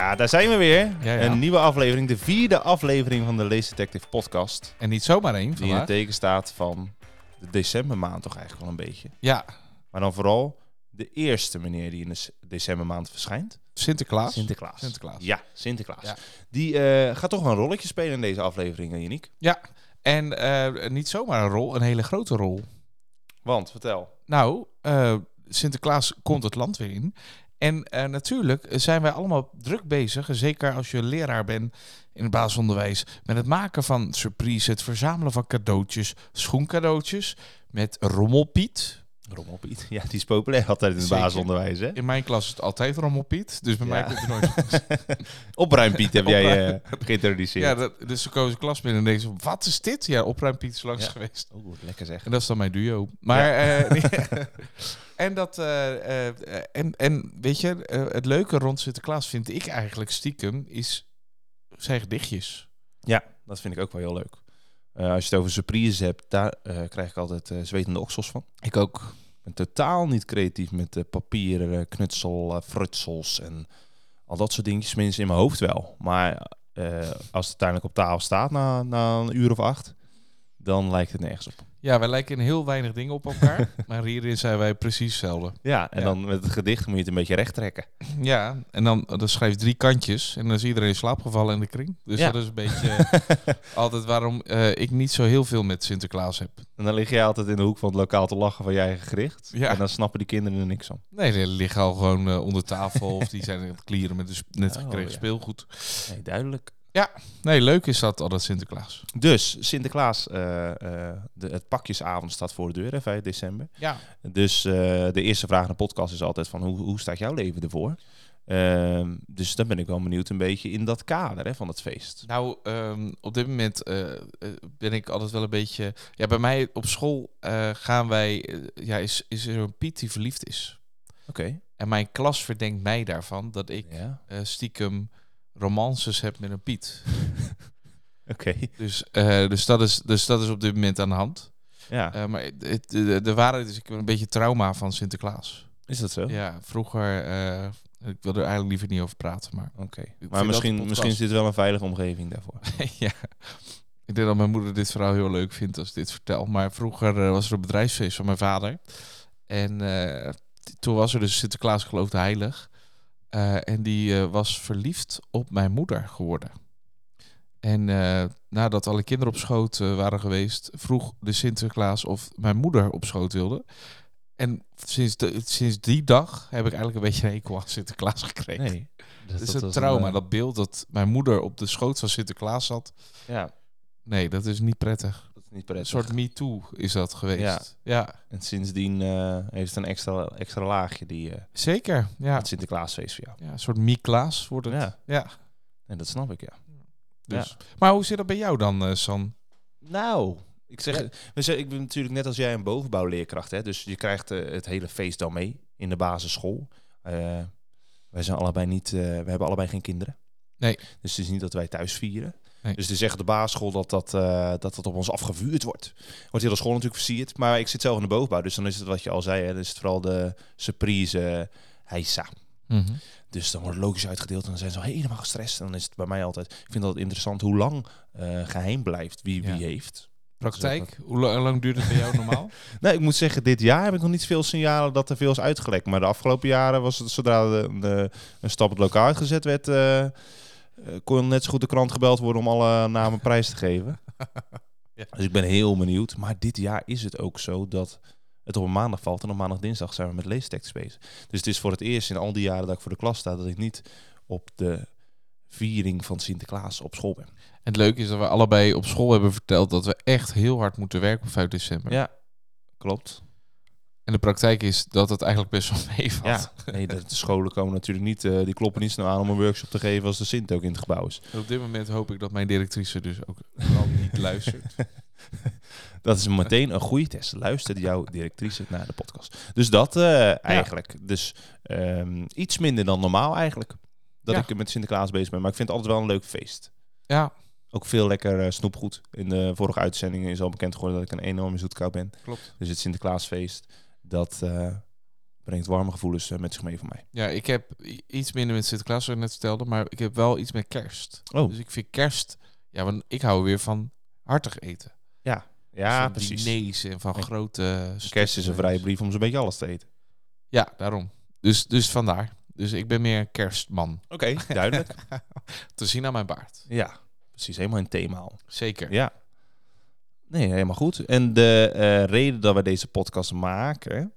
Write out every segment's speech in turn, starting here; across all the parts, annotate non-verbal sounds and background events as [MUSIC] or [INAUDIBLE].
Ja, daar zijn we weer. Ja, ja. Een nieuwe aflevering, de vierde aflevering van de Lace Detective podcast. En niet zomaar één Die in het teken staat van de decembermaand toch eigenlijk wel een beetje. Ja, Maar dan vooral de eerste meneer die in de decembermaand verschijnt. Sinterklaas. Sinterklaas. Sinterklaas. Ja, Sinterklaas. Ja. Die eh, gaat toch wel een rolletje spelen in deze aflevering, eh, Uniek. Ja, en eh, niet zomaar een rol, een hele grote rol. Want, vertel. Nou, Sinterklaas komt het land weer in. En eh, natuurlijk zijn wij allemaal druk bezig, zeker als je leraar bent in het basisonderwijs, met het maken van surprise, het verzamelen van cadeautjes, schoencadeautjes, met Rommelpiet. Rommelpiet. [LAUGHS] Ja, die is populair altijd in het Zeker. basisonderwijs, hè? In mijn klas is het altijd Rommelpiet, dus bij mij komt er nooit [LAUGHS] Opruimpiet heb jij eh, geïntroduceerd. Ja, dat, dus ze kozen klas binnen en denken ze, wat is dit? Ja, opruimpiet is langs Ja. geweest. Oeh, lekker zeg. En dat is dan mijn duo. Maar, eh, [LAUGHS] en dat, eh, en, en weet je, het leuke rond Sinterklaas vind ik eigenlijk stiekem, is zijn gedichtjes. Ja, dat vind ik ook wel heel leuk. Eh, als je het over surprises hebt, daar eh, krijg ik altijd eh, zwetende oksels van. Ik ook. Ben totaal niet creatief met papier, eh, knutsel, frutsels en al dat soort dingetjes. Mensen in mijn hoofd wel. Maar als het uiteindelijk op tafel staat na, na een uur of acht, dan lijkt het nergens op. Ja, wij lijken in heel weinig dingen op elkaar, [LAUGHS] maar hierin zijn wij precies hetzelfde. Ja, en Ja. dan met het gedicht moet je het een beetje recht trekken. Ja, en dan, dan schrijf je drie kantjes en dan is iedereen in slaap gevallen in de kring. Dus Ja. dat is een beetje [LAUGHS] altijd waarom eh, ik niet zo heel veel met Sinterklaas heb. En dan lig jij altijd in de hoek van het lokaal te lachen van je eigen gericht. Ja. En dan snappen die kinderen er niks van. Nee, die liggen al gewoon eh, onder tafel of die zijn aan het klieren met de sp- net Oh, gekregen speelgoed. Nee, duidelijk. Nee, leuk is dat altijd Sinterklaas. Dus Sinterklaas, eh, eh, de, het pakjesavond staat voor de deur, hè, 5 december. Ja. Dus eh, de eerste vraag in de podcast is altijd van hoe, hoe staat jouw leven ervoor? Ehm, dus dan ben ik wel benieuwd een beetje in dat kader hè, van het feest. Nou, ehm, op dit moment ben ik altijd wel een beetje... Ja, bij mij op school gaan wij... ja, is, is er een Piet die verliefd is. Oké. En mijn klas verdenkt mij daarvan dat ik Ja. stiekem romances heb met een Piet. [LAUGHS] Oké. Dus, eh, dus, dat is, dus dat is op dit moment aan de hand. Ja. Eh, maar het, de, de waarheid is, ik heb een beetje trauma van Sinterklaas. is dat zo? Ja, vroeger... eh, ik wil er eigenlijk liever niet over praten, maar... Oké. Maar misschien, misschien is dit wel een veilige omgeving daarvoor. [LAUGHS] ja. Ik denk dat mijn moeder dit verhaal heel leuk vindt als ik dit vertel. Maar vroeger was er een bedrijfsfeest van mijn vader. En toen was er dus Sinterklaas geloofde heilig. Eh, en die eh, was verliefd op mijn moeder geworden. En eh, nadat alle kinderen op schoot waren geweest, vroeg de Sinterklaas of mijn moeder op schoot wilde. En sinds, de, sinds die dag heb ik eigenlijk een beetje een hekel aan Sinterklaas gekregen. Nee. [LAUGHS] Het is dat een trauma, dat beeld dat mijn moeder op de schoot van Sinterklaas zat. ja, Nee, dat is niet prettig. Niet Een soort me-too is dat geweest. Ja. Ja, En sindsdien eh, heeft het een extra, extra laagje, die eh, zeker. Ja. het Sinterklaasfeest voor jou. ja, een soort me-Klaas wordt het. Ja. Ja. En dat snap ik, ja. Dus. Maar hoe zit dat bij jou dan, eh, San? Nou, ik zeg, we zeggen, ik ben natuurlijk net als jij een bovenbouwleerkracht, hè, dus je krijgt het hele feest dan mee in de basisschool. Wij zijn allebei niet, we hebben allebei geen kinderen. Nee. Dus het is niet dat wij thuis vieren. Nee. Dus echt op de basisschool dat dat, eh, dat dat op ons afgevuurd wordt. Wordt heel de school natuurlijk versierd, maar ik zit zelf in de bovenbouw, dus dan is het wat je al zei, hè, dan is het vooral de surprise eh, heisa. Dus dan wordt het logisch uitgedeeld en dan zijn ze al helemaal gestrest. En dan is het bij mij altijd, ik vind dat interessant hoe lang eh, geheim blijft wie Ja. wie heeft. Praktijk? Hoe la- hoe lang duurt het bij jou normaal? [LAUGHS] Nee, ik moet zeggen, dit jaar heb ik nog niet veel signalen dat er veel is uitgelekt. Maar de afgelopen jaren was het zodra de, de, een stap het lokaal uitgezet werd, kon net zo goed de krant gebeld worden om alle namen prijs te geven. [LAUGHS] Ja. Dus ik ben heel benieuwd. Maar dit jaar is het ook zo dat het op een maandag valt en op maandag dinsdag zijn we met leestekst bezig. Dus het is voor het eerst in al die jaren dat ik voor de klas sta dat ik niet op de viering van Sinterklaas op school ben. En het leuke is dat we allebei op school hebben verteld dat we echt heel hard moeten werken op 5 december. Ja, klopt. En de praktijk is dat het eigenlijk best wel [LAUGHS] meevalt. Ja, nee, de, scholen komen natuurlijk niet, eh, die kloppen niet snel aan om een workshop te geven als de Sint ook in het gebouw is. En op dit moment hoop ik dat mijn directrice dus ook niet [LAUGHS] luistert. Dat is meteen een goede test. Luistert jouw directrice naar de podcast. Dus dat eh, eigenlijk. Dus ehm, iets minder dan normaal eigenlijk. Dat Ja. ik met Sinterklaas bezig ben. Maar ik vind het altijd wel een leuk feest. Ja, Ook veel lekker eh, snoepgoed. In de vorige uitzendingen is al bekend geworden dat ik een enorme zoetkou ben. klopt. Dus het Sinterklaasfeest, dat, eh, brengt warme gevoelens met zich mee voor mij. Ja, ik heb iets minder met Sinterklaas, zoals ik net vertelde, maar ik heb wel iets met kerst. Oh. Dus ik vind kerst, ja, want ik hou weer van hartig eten. Ja, ja Van precies. diners en van grote... Kerst is een vrije brief om zo'n beetje alles te eten. Ja, daarom. Dus, dus vandaar. Dus ik ben meer een kerstman. Oké, duidelijk. [LAUGHS] Te zien aan mijn baard. ja, precies. Helemaal in thema al. Zeker. Ja. Nee, helemaal goed. En de eh, reden dat we deze podcast maken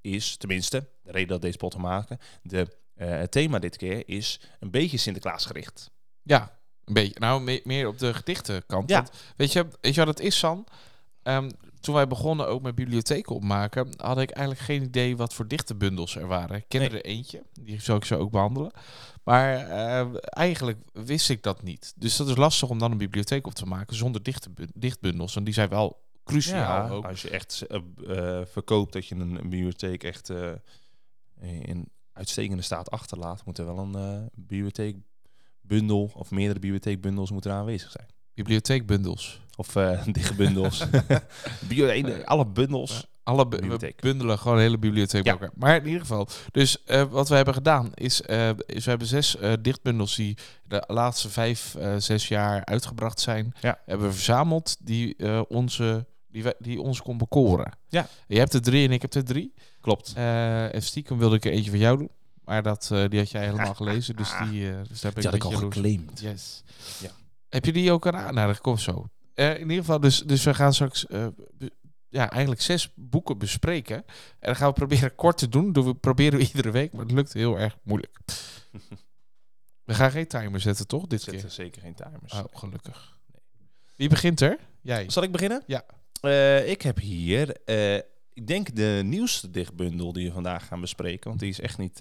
is, tenminste, de reden dat we deze podcast maken, de, eh, het thema dit keer is een beetje Sinterklaas gericht. Ja, een beetje. Nou, me- meer op de gedichtenkant. Ja. Want weet je, weet je wat het is, San? Ehm, toen wij begonnen ook met bibliotheken opmaken, had ik eigenlijk geen idee wat voor dichtenbundels er waren. Ik kende Nee. er eentje, die zou ik zo ook behandelen. Maar eh, eigenlijk wist ik dat niet. Dus dat is lastig om dan een bibliotheek op te maken zonder dichtenbu- dichtbundels. En die zijn wel cruciaal ook. als je echt eh, eh, verkoopt dat je een, een bibliotheek echt in uitstekende staat achterlaat, moet er wel een bibliotheekbundel of meerdere bibliotheekbundels moeten aanwezig zijn. Bibliotheekbundels. Of eh [LAUGHS] dichtbundels. [LAUGHS] Bio, een- alle bundels. Alle bu- Bibliotheek. bundelen gewoon een hele bibliotheek bij Ja. elkaar. Maar in ieder geval, dus eh, wat we hebben gedaan is, eh, is we hebben zes dichtbundels die de laatste vijf, zes jaar uitgebracht zijn, Ja. hebben we verzameld die, onze, die, wij- die ons kon bekoren. Ja. Je hebt er drie en ik heb er drie. Klopt. En stiekem wilde ik er eentje voor jou doen. Maar dat, die had jij helemaal gelezen, dus, die, dus daar ben Die ik had ik al geclaimd. Yes. Ja. Heb je die ook aan aanraden? Kom zo. Eh, in ieder geval, dus, dus we gaan straks eh, ja, eigenlijk zes boeken bespreken. En dan gaan we proberen kort te doen. Doen we proberen we [LAUGHS] iedere week, maar het lukt heel erg moeilijk. [LAUGHS] We gaan geen timer zetten, toch? Dit Zetten keer. zeker geen timers. Oh, gelukkig. Wie begint er? Jij. Zal ik beginnen? Ja. Eh, ik heb hier, ik denk de nieuwste dichtbundel die we vandaag gaan bespreken. Want die is echt niet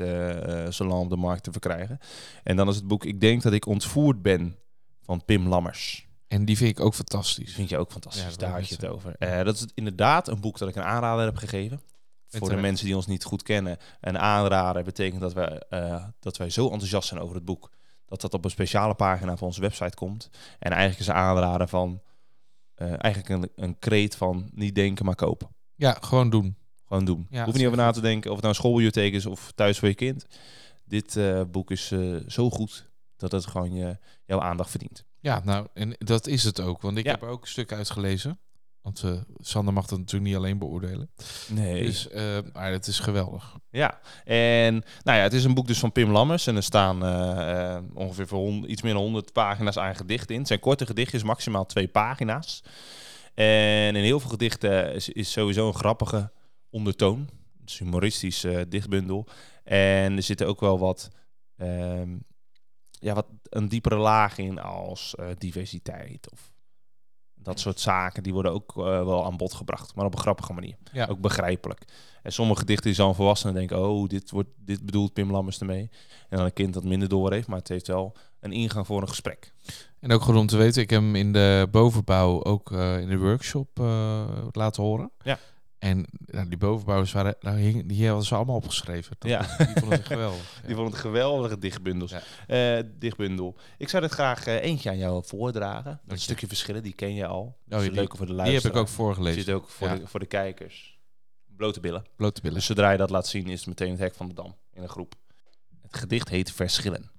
zo lang op de markt te verkrijgen. En dan is het boek Ik denk dat ik ontvoerd ben van Pim Lammers. En die vind ik ook Die fantastisch. vind je ook fantastisch. Ja, Daar had je het over. Eh, dat is inderdaad een boek dat ik een aanrader heb gegeven. Voor de mensen die ons niet goed kennen. Een aanrader betekent dat wij, eh, dat wij zo enthousiast zijn over het boek. Dat dat op een speciale pagina van onze website komt. En eigenlijk is een aanrader van... eh, eigenlijk een, een kreet van niet denken, maar kopen. Ja, gewoon doen. Gewoon doen. Ja, Hoef je niet over na te denken of het nou een schoolbibliotheek is of thuis voor je kind. Dit boek is zo goed dat het gewoon je, jouw aandacht verdient. Ja, nou, en dat is het ook. Want ik Ja. heb ook een stuk uitgelezen. Want eh, Sander mag dat natuurlijk niet alleen beoordelen. Nee. Dus, eh, maar het is geweldig. Ja, en nou ja, het is een boek dus van Pim Lammers. En er staan eh, ongeveer voor hond- iets meer dan 100 pagina's aan gedichten in. Het zijn korte gedichtjes, maximaal twee pagina's. En in heel veel gedichten is, is sowieso een grappige ondertoon. Het is een humoristisch dichtbundel. En er zitten ook wel wat, ehm, ja, wat een diepere laag in als eh, diversiteit of dat soort zaken. Die worden ook eh, wel aan bod gebracht, maar op een grappige manier. Ja. Ook begrijpelijk. En sommige gedichten die zal een volwassene denken, oh, dit, wordt, dit bedoelt Pim Lammers ermee. En dan een kind dat minder door heeft, maar het heeft wel een ingang voor een gesprek. En ook goed om te weten, ik heb hem in de bovenbouw ook eh, in de workshop laten horen. Ja. En nou, die bovenbouwers waren, nou, hing, die hadden ze allemaal opgeschreven. Dat- Ja. Die vonden het geweldig. [LAUGHS] Die vond het geweldige dichtbundels. Ja. Eh, dichtbundel. Ik zou dit graag eh, eentje aan jou voordragen. je. Een stukje verschillen, die ken je al. Dat is die- leuk voor de Die heb luisteraar. ik ook Die voorgelezen. zit ook voor, Ja. de, voor de kijkers. Blote billen. Blote billen. Dus zodra je dat laat zien, is het meteen het hek van de dam in een groep. Het gedicht heet Verschillen.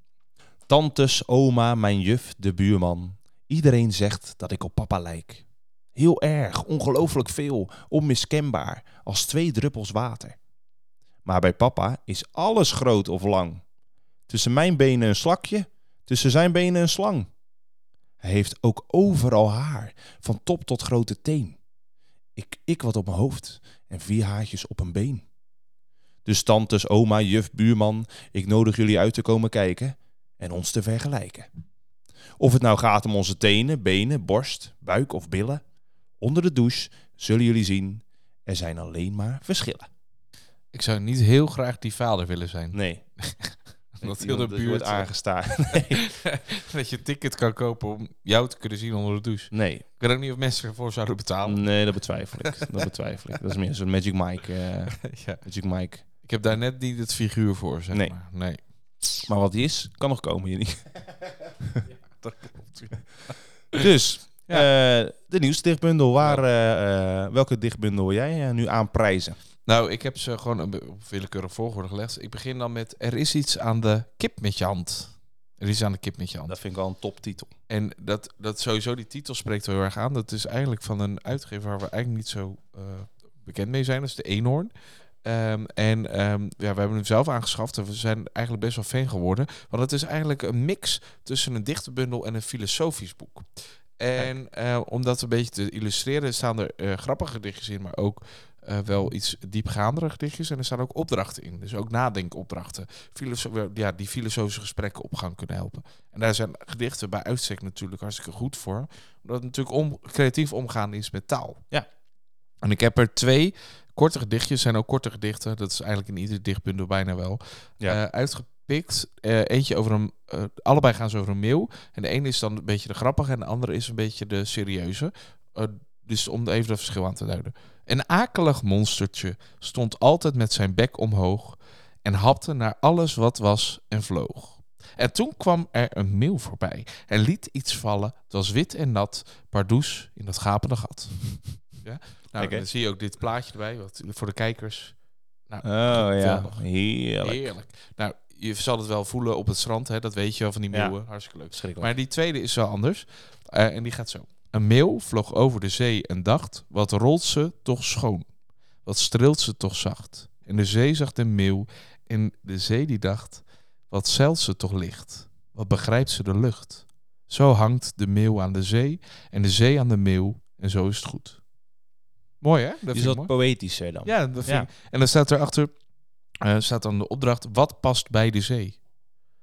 Tantes, oma, mijn juf, de buurman. Iedereen zegt dat ik op papa lijk. Heel erg, ongelooflijk veel, onmiskenbaar, als twee druppels water. Maar bij papa is alles groot of lang. Tussen mijn benen een slakje, tussen zijn benen een slang. Hij heeft ook overal haar, van top tot grote teen. Ik, ik wat op mijn hoofd en vier haartjes op een been. Dus tantes, oma, juf, buurman, ik nodig jullie uit te komen kijken en ons te vergelijken. Of het nou gaat om onze tenen, benen, borst, buik of billen. Onder de douche zullen jullie zien, er zijn alleen maar verschillen. Ik zou niet heel graag die vader willen zijn. Nee. [LAUGHS] Dat heel de buurt... wordt aangestaan. [LAUGHS] Nee. dat je ticket kan kopen om jou te kunnen zien onder de douche. nee. Ik weet ook niet of mensen ervoor zouden betalen. Nee, dat betwijfel ik. Dat betwijfel ik. Dat is meer zo'n Magic Mike. eh, [LAUGHS] ja. Magic Mike. Ik heb daar net niet het figuur voor, zeg Nee. maar. Nee. Maar wat die is, kan nog komen, jullie. Dat klopt. Dus, Ja. eh, de nieuwste dichtbundel. Waar, eh, eh, welke dichtbundel wil jij nu aanprijzen? Nou, ik heb ze gewoon een op willekeurig volgorde gelegd. Ik begin dan met Er is iets aan de kip met je hand. Er is aan de kip met je hand. Dat vind ik wel een toptitel. En dat, dat sowieso, die titel spreekt wel heel erg aan. Dat is eigenlijk van een uitgever waar we eigenlijk niet zo bekend mee zijn. Dat is de Eenhoorn. Um, en um, ja, we hebben hem zelf aangeschaft en we zijn eigenlijk best wel fan geworden. Want het is eigenlijk een mix tussen een dichterbundel en een filosofisch boek. En uh, om dat een beetje te illustreren staan er uh, grappige gedichtjes in, maar ook uh, wel iets diepgaandere gedichtjes. En er staan ook opdrachten in. Dus ook nadenkopdrachten. Filoso ja, die filosofische gesprekken op gang kunnen helpen. En daar zijn gedichten bij uitstek natuurlijk hartstikke goed voor. Omdat het natuurlijk om, creatief omgaan is met taal. Ja. En ik heb er twee korte gedichtjes. zijn ook korte gedichten. Dat is eigenlijk in ieder dichtbundel bijna wel. Ja. Uh, Uh, eentje over een... Uh, allebei gaan ze over een meeuw. En de ene is dan een beetje de grappige. En de andere is een beetje de serieuze. dus om even het verschil aan te duiden. Een akelig monstertje stond altijd met zijn bek omhoog en hapte naar alles wat was en vloog. En toen kwam er een meeuw voorbij en liet iets vallen. Het was wit en nat, pardoes in dat gapende gat. [LAUGHS] ja? Nou, dan zie je ook dit plaatje erbij, wat voor de kijkers. Nou, oh ja, heerlijk. heerlijk. Nou, je zal het wel voelen op het strand, hè? dat weet je wel van die meeuwen. Ja. Hartstikke leuk. Maar die tweede is wel anders. Uh, en die gaat zo. Een meeuw vloog over de zee en dacht: wat rolt ze toch schoon? Wat streelt ze toch zacht? En de zee zag de meeuw en de zee die dacht: wat zeilt ze toch licht? Wat begrijpt ze de lucht? Zo hangt de meeuw aan de zee en de zee aan de meeuw en zo is het goed. Mooi hè? Dat is dat poëtisch dan? Ja, dat vind Ik. en dan staat erachter uh, staat dan de opdracht: wat past bij de zee?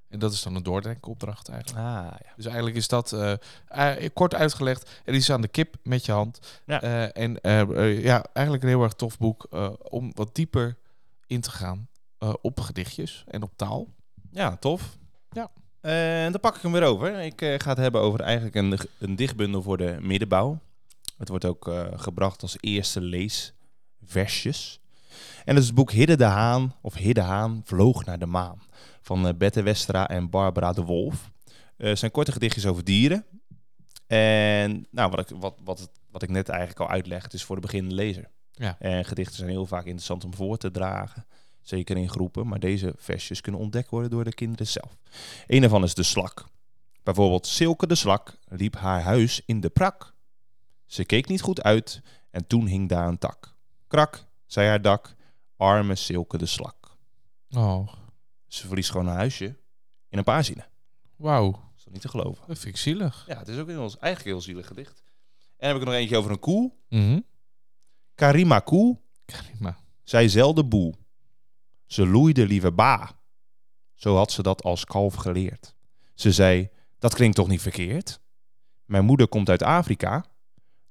En dat is dan een doordenkopdracht eigenlijk. Ah, ja. Dus eigenlijk is dat uh, uh, kort uitgelegd. Er is aan de kip met je hand. Ja. En ja, eigenlijk een heel erg tof boek om wat dieper in te gaan op gedichtjes en op taal. Ja, tof. Ja. En dan pak ik hem weer over. Ik ga het hebben over eigenlijk een, een dichtbundel voor de middenbouw. Het wordt ook gebracht als eerste leesversjes. En dat is het boek Hidde de Haan, of Hidde Haan vloog naar de maan van uh, Bette Westra en Barbara de Wolf. Uh, zijn korte gedichtjes over dieren. En nou, wat, ik, wat, wat, wat ik net eigenlijk al uitleg, het is voor de beginnende lezer. Ja. En gedichten zijn heel vaak interessant om voor te dragen. Zeker in groepen, maar deze versjes kunnen ontdekt worden door de kinderen zelf. Een daarvan is de slak. Bijvoorbeeld Silke de slak liep haar huis in de prak. Ze keek niet goed uit en toen hing daar een tak. Krak, zei haar dak, arme Silke de slak. Oh. Ze verliest gewoon een huisje in een paar zinnen. Wauw. Dat is niet te geloven. Dat vind ik zielig. Ja, het is ook in ons eigenlijk heel zielig gedicht. En dan heb ik er nog eentje over een koe. Mm Karima koe. Karima. Zij zelde boe. Ze loeide liever ba. Zo had ze dat als kalf geleerd. Ze zei, dat klinkt toch niet verkeerd? Mijn moeder komt uit Afrika.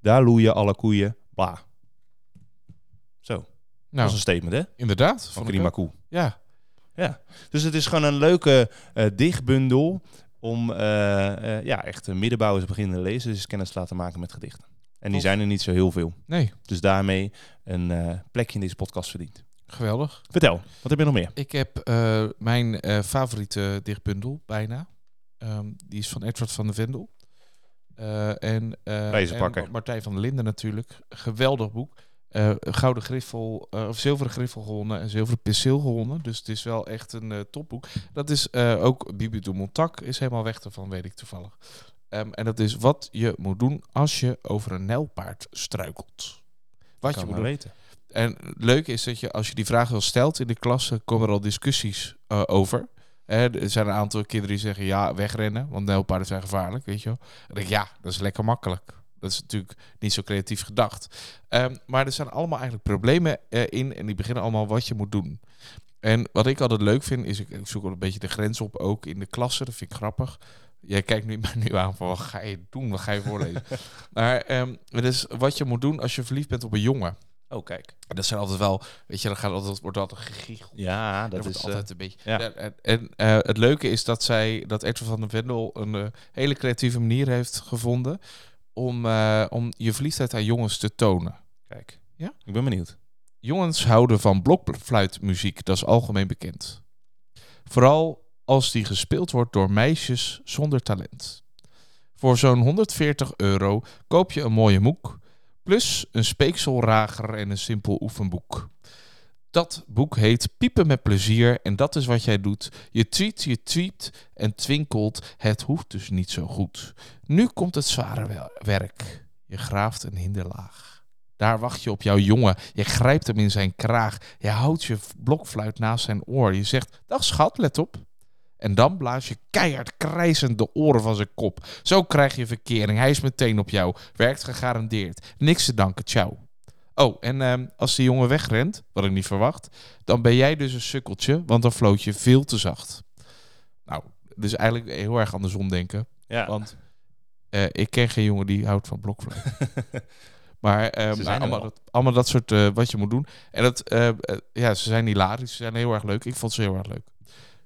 Daar loeien alle koeien ba. Nou, dat is een statement, hè? Inderdaad. Van Karima koe. Ja. Ja, dus het is gewoon een leuke uh, dichtbundel om uh, uh, ja, echt middenbouwers beginnende lezers kennis te laten maken met gedichten. En die zijn er niet zo heel veel. Nee. Dus daarmee een plekje in deze podcast verdiend. Geweldig. Vertel, wat heb je nog meer? Ik heb mijn favoriete dichtbundel, bijna. Um, die is van Edward van de Vendel. en, en Martijn van der Linden natuurlijk. Geweldig boek uh, gouden griffel uh, of zilveren griffel gewonnen en zilveren penseel gewonnen. Dus het is wel echt een uh, topboek. Dat is ook Bibi de Montac is helemaal weg ervan, weet ik toevallig. Um, en dat is wat je moet doen als je over een nijlpaard struikelt. Wat kan je moet weten. En het leuke is dat je als je die vraag wel stelt in de klas, komen er al discussies over. er zijn een aantal kinderen die zeggen ja, wegrennen, want nijlpaarden zijn gevaarlijk, weet je wel. En denk, ja, dat is lekker makkelijk. Dat is natuurlijk niet zo creatief gedacht. Um, maar er zijn allemaal eigenlijk problemen uh, in en die beginnen allemaal wat je moet doen. En wat ik altijd leuk vind, is ik, ik zoek wel een beetje de grens op, ook in de klasse. Dat vind ik grappig. Jij kijkt nu, [LAUGHS] maar nu aan van wat ga je doen, wat ga je voorlezen. [LAUGHS] maar um, het is wat je moet doen als je verliefd bent op een jongen. Oh, kijk. Dat zijn altijd wel, weet je, dan gaat altijd, wordt altijd gegiegeld. Ja, dat, dat is altijd uh, een beetje. Ja. En, en uh, het leuke is dat zij, dat Edward van de Vendel een uh, hele creatieve manier heeft gevonden om, uh, om je verliefdheid aan jongens te tonen. Kijk, ja? ik ben benieuwd. Jongens houden van blokfluitmuziek, dat is algemeen bekend. Vooral als die gespeeld wordt door meisjes zonder talent. Voor zo'n 140 euro koop je een mooie moek, plus een speekselrager en een simpel oefenboek. Dat boek heet Piepen met plezier en dat is wat jij doet. Je tweet, je tweet en twinkelt. Het hoeft dus niet zo goed. Nu komt het zware werk. Je graaft een hinderlaag. Daar wacht je op jouw jongen. Je grijpt hem in zijn kraag. Je houdt je blokfluit naast zijn oor. Je zegt: Dag schat, let op. En dan blaas je keihard krijzend de oren van zijn kop. Zo krijg je verkering. Hij is meteen op jou. Werkt gegarandeerd. Niks te danken. Ciao. Oh, en ehm, als die jongen wegrent, wat ik niet verwacht, dan ben jij dus een sukkeltje, want dan floot je veel te zacht. Nou, dus eigenlijk heel erg andersom denken. Ja. Want uh, ik ken geen jongen die houdt van blokfluit. [LAUGHS] maar um, allemaal, dat, allemaal, dat, soort uh, wat je moet doen. En dat, ja, ze zijn hilarisch, ze zijn heel erg leuk. Ik vond ze heel erg leuk.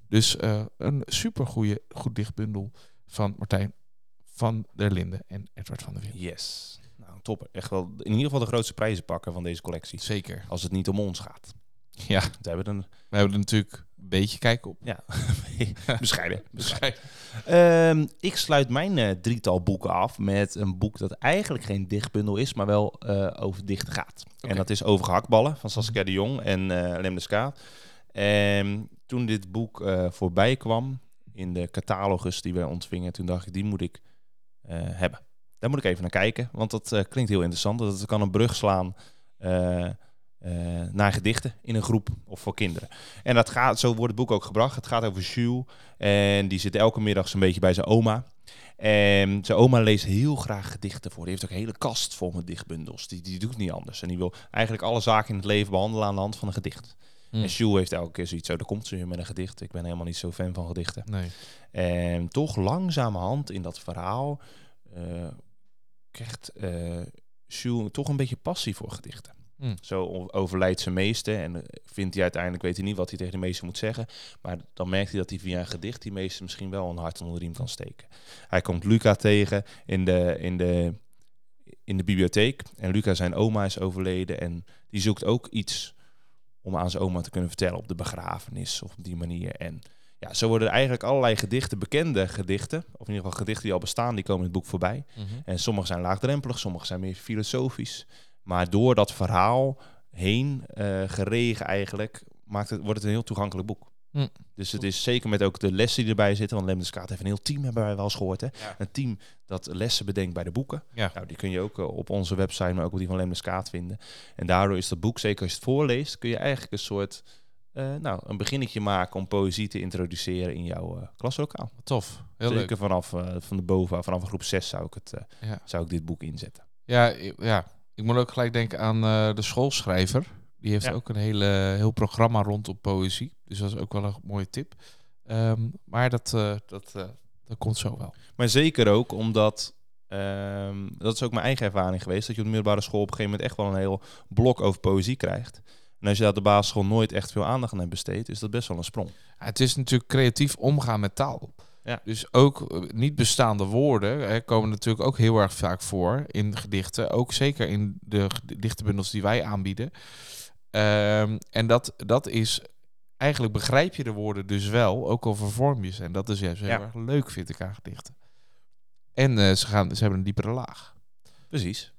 Dus een super goede, goed dichtbundel van Martijn van der Linden en Edward van der Wind. Yes top. Echt wel in ieder geval de grootste prijzen pakken van deze collectie. Zeker. Als het niet om ons gaat. Ja. We hebben, een... we hebben er natuurlijk een beetje kijk op. Ja, [LAUGHS] [LAUGHS] bescheiden. bescheiden. Ehm, ik sluit mijn uh, drietal boeken af met een boek dat eigenlijk geen dichtbundel is, maar wel uh, over dicht gaat. En dat is Over gehaktballen van Saskia de Jong en uh, Lem de Ska. En toen dit boek voorbij kwam in de catalogus die we ontvingen, toen dacht ik, die moet ik hebben. Daar moet ik even naar kijken, want dat uh, klinkt heel interessant. Dat kan een brug slaan uh, naar gedichten in een groep of voor kinderen. En dat gaat, zo wordt het boek ook gebracht. Het gaat over Jules en die zit elke middag zo'n beetje bij zijn oma. En zijn oma leest heel graag gedichten voor. Die heeft ook een hele kast vol met dichtbundels. Die, die doet niet anders. En die wil eigenlijk alle zaken in het leven behandelen aan de hand van een gedicht. Hmm. En Jules heeft elke keer zoiets, zo, daar komt ze weer met een gedicht. Ik ben helemaal niet zo fan van gedichten. Nee. En toch langzamerhand in dat verhaal krijgt uh, Jules toch een beetje passie voor gedichten. Hmm. Zo overlijdt zijn meester en eh, vindt hij uiteindelijk, weet hij niet wat hij tegen de meester moet zeggen. Maar dan merkt hij dat hij via een gedicht die meester misschien wel een hart onder de riem kan steken. Hij komt Luca tegen in de, in de, in de bibliotheek. En Luca, zijn oma, is overleden. En die zoekt ook iets om aan zijn oma te kunnen vertellen op de begrafenis of op die manier. En ja, zo worden eigenlijk allerlei gedichten, bekende gedichten, of in ieder geval gedichten die al bestaan, die komen in het boek voorbij. Mhm. En sommige zijn laagdrempelig, sommige zijn meer filosofisch. Maar door dat verhaal heen uh, geregen eigenlijk, maakt het, wordt het een heel toegankelijk boek. Mm. Dus het is zeker met ook de lessen die erbij zitten. Want Lemdeskaat heeft een heel team, hebben wij wel eens gehoord. Hè? Een team dat lessen bedenkt bij de boeken. Ja. Nou, die kun je ook eh, op onze website, maar ook op die van Lemdeskaat vinden. En daardoor is dat boek, zeker als je het voorleest, kun je eigenlijk een soort uh, nou, een beginnetje maken om poëzie te introduceren in jouw uh, klaslokaal. Tof, heel Zeker leuk. vanaf uh, van de boven, vanaf groep 6 zou ik, het, ja. zou ik dit boek inzetten. Ja, ja, ik moet ook gelijk denken aan de schoolschrijver. Die heeft ook een hele, heel programma rondom poëzie. Dus dat is ook wel een mooie tip. Um, maar dat, dat, dat komt zo wel. Maar zeker ook omdat um, dat is ook mijn eigen ervaring geweest. Dat je op de middelbare school op een gegeven moment echt wel een heel blok over poëzie krijgt. En als je daar de basisschool nooit echt veel aandacht aan hebt besteed, is dat best wel een sprong. het is natuurlijk creatief omgaan met taal. Ja. Dus ook eh, niet bestaande woorden hè, komen natuurlijk ook heel erg vaak voor in gedichten. Ook zeker in de gedichtenbundels die wij aanbieden. Um, en dat, dat is eigenlijk begrijp je de woorden dus wel, ook al vervorm je ze. En dat is juist heel erg leuk, vind ik, aan gedichten. En uh, ze, gaan, ze hebben een diepere laag. Precies.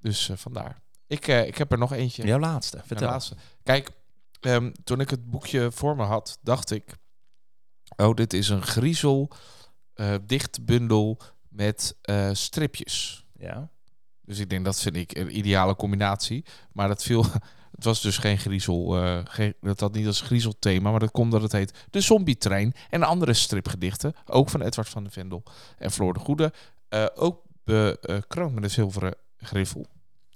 Dus uh, vandaar. Ik, uh, ik heb er nog eentje. Jouw laatste, vertel. Laatste. Kijk, um, toen ik het boekje voor me had, dacht ik... Oh, dit is een griezel uh, dichtbundel met uh, stripjes. Ja. Dus ik denk, dat vind ik een ideale combinatie. Maar dat viel... [LAUGHS] Het was dus geen griezel, uh, geen, dat had niet als griezelthema, maar dat komt dat het heet De Zombie-trein en andere stripgedichten, ook van Edward van de Vendel en Floor de Goede, uh, ook bekroond met een zilveren griffel.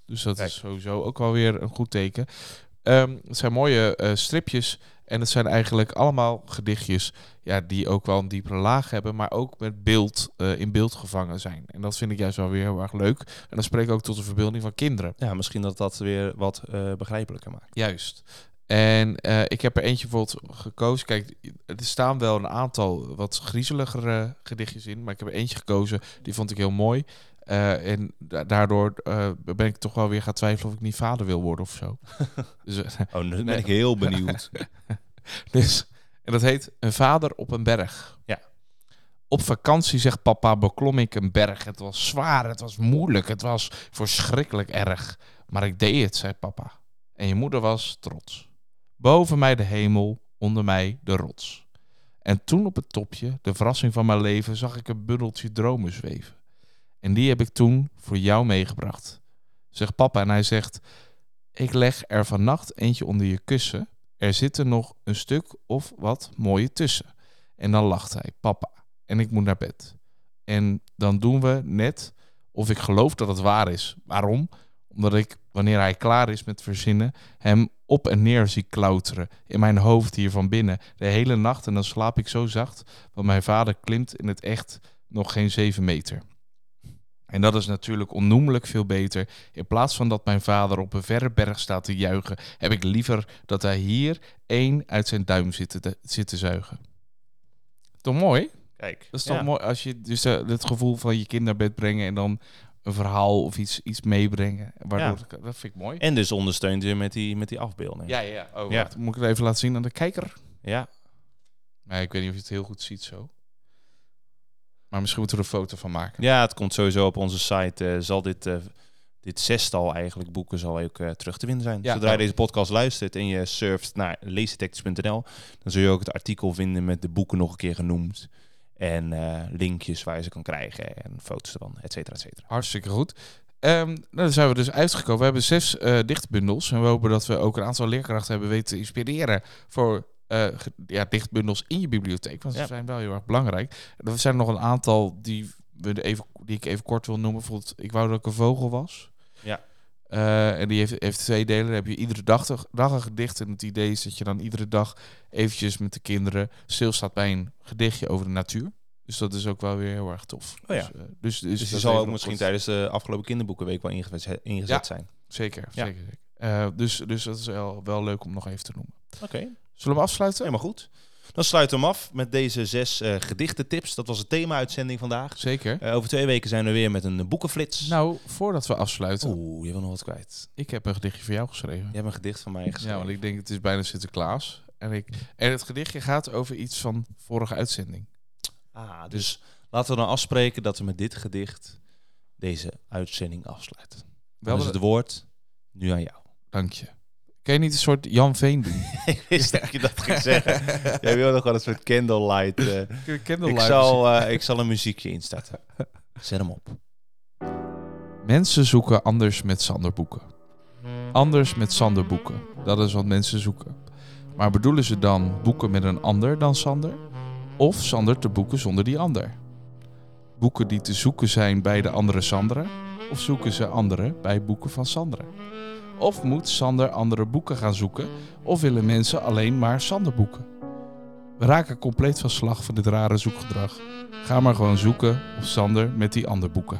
Dus dat is sowieso ook wel weer een goed teken. Um, het zijn mooie uh, stripjes. En het zijn eigenlijk allemaal gedichtjes ja, die ook wel een diepere laag hebben, maar ook met beeld uh, in beeld gevangen zijn. En dat vind ik juist wel weer heel erg leuk. En dat spreek ik ook tot de verbeelding van kinderen. Ja, misschien dat dat weer wat uh, begrijpelijker maakt. Juist. En ik heb er eentje bijvoorbeeld gekozen. Kijk, er staan wel een aantal wat griezeligere gedichtjes in, maar ik heb er eentje gekozen. Die vond ik heel mooi. Uh, en daardoor uh, ben ik toch wel weer gaan twijfelen of ik niet vader wil worden of zo. [LAUGHS] dus, oh, nu ben ik heel benieuwd. [LAUGHS] dus, en dat heet Een vader op een berg. Ja. Op vakantie, zegt papa, beklom ik een berg. Het was zwaar, het was moeilijk, het was verschrikkelijk erg. Maar ik deed het, zei papa. En je moeder was trots. Boven mij de hemel, onder mij de rots. En toen op het topje, de verrassing van mijn leven, zag ik een bundeltje dromen zweven. En die heb ik toen voor jou meegebracht. Zegt papa en hij zegt: Ik leg er vannacht eentje onder je kussen. Er zit er nog een stuk of wat mooie tussen. En dan lacht hij: Papa. En ik moet naar bed. En dan doen we net of ik geloof dat het waar is. Waarom? Omdat ik, wanneer hij klaar is met verzinnen, hem op en neer zie klauteren in mijn hoofd hier van binnen. De hele nacht en dan slaap ik zo zacht, want mijn vader klimt in het echt nog geen zeven meter. En dat is natuurlijk onnoemelijk veel beter. In plaats van dat mijn vader op een verre berg staat te juichen, heb ik liever dat hij hier één uit zijn duim zit te, zit te zuigen. Toch mooi? Kijk. Dat is toch ja. mooi als je dus eh, het gevoel van je kind naar bed brengen en dan een verhaal of iets, iets meebrengen. Waardoor, Dat vind ik mooi. En dus ondersteunt je met die, met die afbeelding. Ja, ja. Oh, Ja. wacht. Moet ik het even laten zien aan de kijker? Ja. Nee, ik weet niet of je het heel goed ziet zo. Maar misschien moeten we er een foto van maken. Ja, het komt sowieso op onze site. eh, zal dit, eh, dit zestal eigenlijk boeken zal ook eh, terug te vinden zijn. Ja, Zodra je oh. deze podcast luistert en je surft naar leestexts.nl, dan zul je ook het artikel vinden met de boeken nog een keer genoemd. En eh, linkjes waar je ze kan krijgen en foto's ervan, et cetera, et cetera. Hartstikke goed. Ehm, nou, dan zijn we dus uitgekomen. We hebben zes eh, dichtbundels. En we hopen dat we ook een aantal leerkrachten hebben weten te inspireren voor eh, ja, dichtbundels in je bibliotheek. Want ze Ja. zijn wel heel erg belangrijk. Er zijn nog een aantal die, we even, die ik even kort wil noemen. Bijvoorbeeld, ik wou dat ik een vogel was. Ja. Eh, en die heeft, heeft twee delen. Dan heb je iedere dag, dag een gedicht. En het idee is dat je dan iedere dag eventjes met de kinderen stilstaat bij een gedichtje over de natuur. Dus dat is ook wel weer heel erg tof. Oh ja. Dus, eh, dus, dus, Dus dat zal ook misschien tijdens de afgelopen kinderboekenweek wel ingezet, ingezet Ja. zijn. Zeker, Ja. zeker. zeker. Eh, dus, dus dat is wel, wel leuk om nog even te noemen. Oké, Zullen we afsluiten? helemaal goed. Dan sluiten we hem af met deze zes eh gedichtentips. Dat was het thema-uitzending vandaag. Zeker. Eh, over twee weken zijn we weer met een boekenflits. Nou, voordat we afsluiten, Oeh, je wil nog wat kwijt. ik heb een gedichtje voor jou geschreven. Je hebt een gedicht van mij geschreven. Ja, want ik denk het is bijna Sinterklaas. En, ik, en het gedichtje gaat over iets van vorige uitzending. Ah, dus laten we dan afspreken dat we met dit gedicht deze uitzending afsluiten. Wel Dan is het woord nu aan jou. Dank je. Kun je niet een soort Jan Veen doen? [LAUGHS] ik wist dat je dat ging zeggen. [LAUGHS] Jij wil nog wel een soort candlelight. eh. ik, zal, eh, ik zal een muziekje instarten. [LAUGHS] Zet hem op. Mensen zoeken anders met Sander boeken. Anders met Sander boeken. Dat is wat mensen zoeken. Maar bedoelen ze dan boeken met een ander dan Sander? Of Sander te boeken zonder die ander? Boeken die te zoeken zijn bij de andere Sanderen? Of zoeken ze andere bij boeken van Sanderen? Of moet Sander andere boeken gaan zoeken? Of willen mensen alleen maar Sander boeken? We raken compleet van slag van dit rare zoekgedrag. Ga maar gewoon zoeken op Sander met die andere boeken.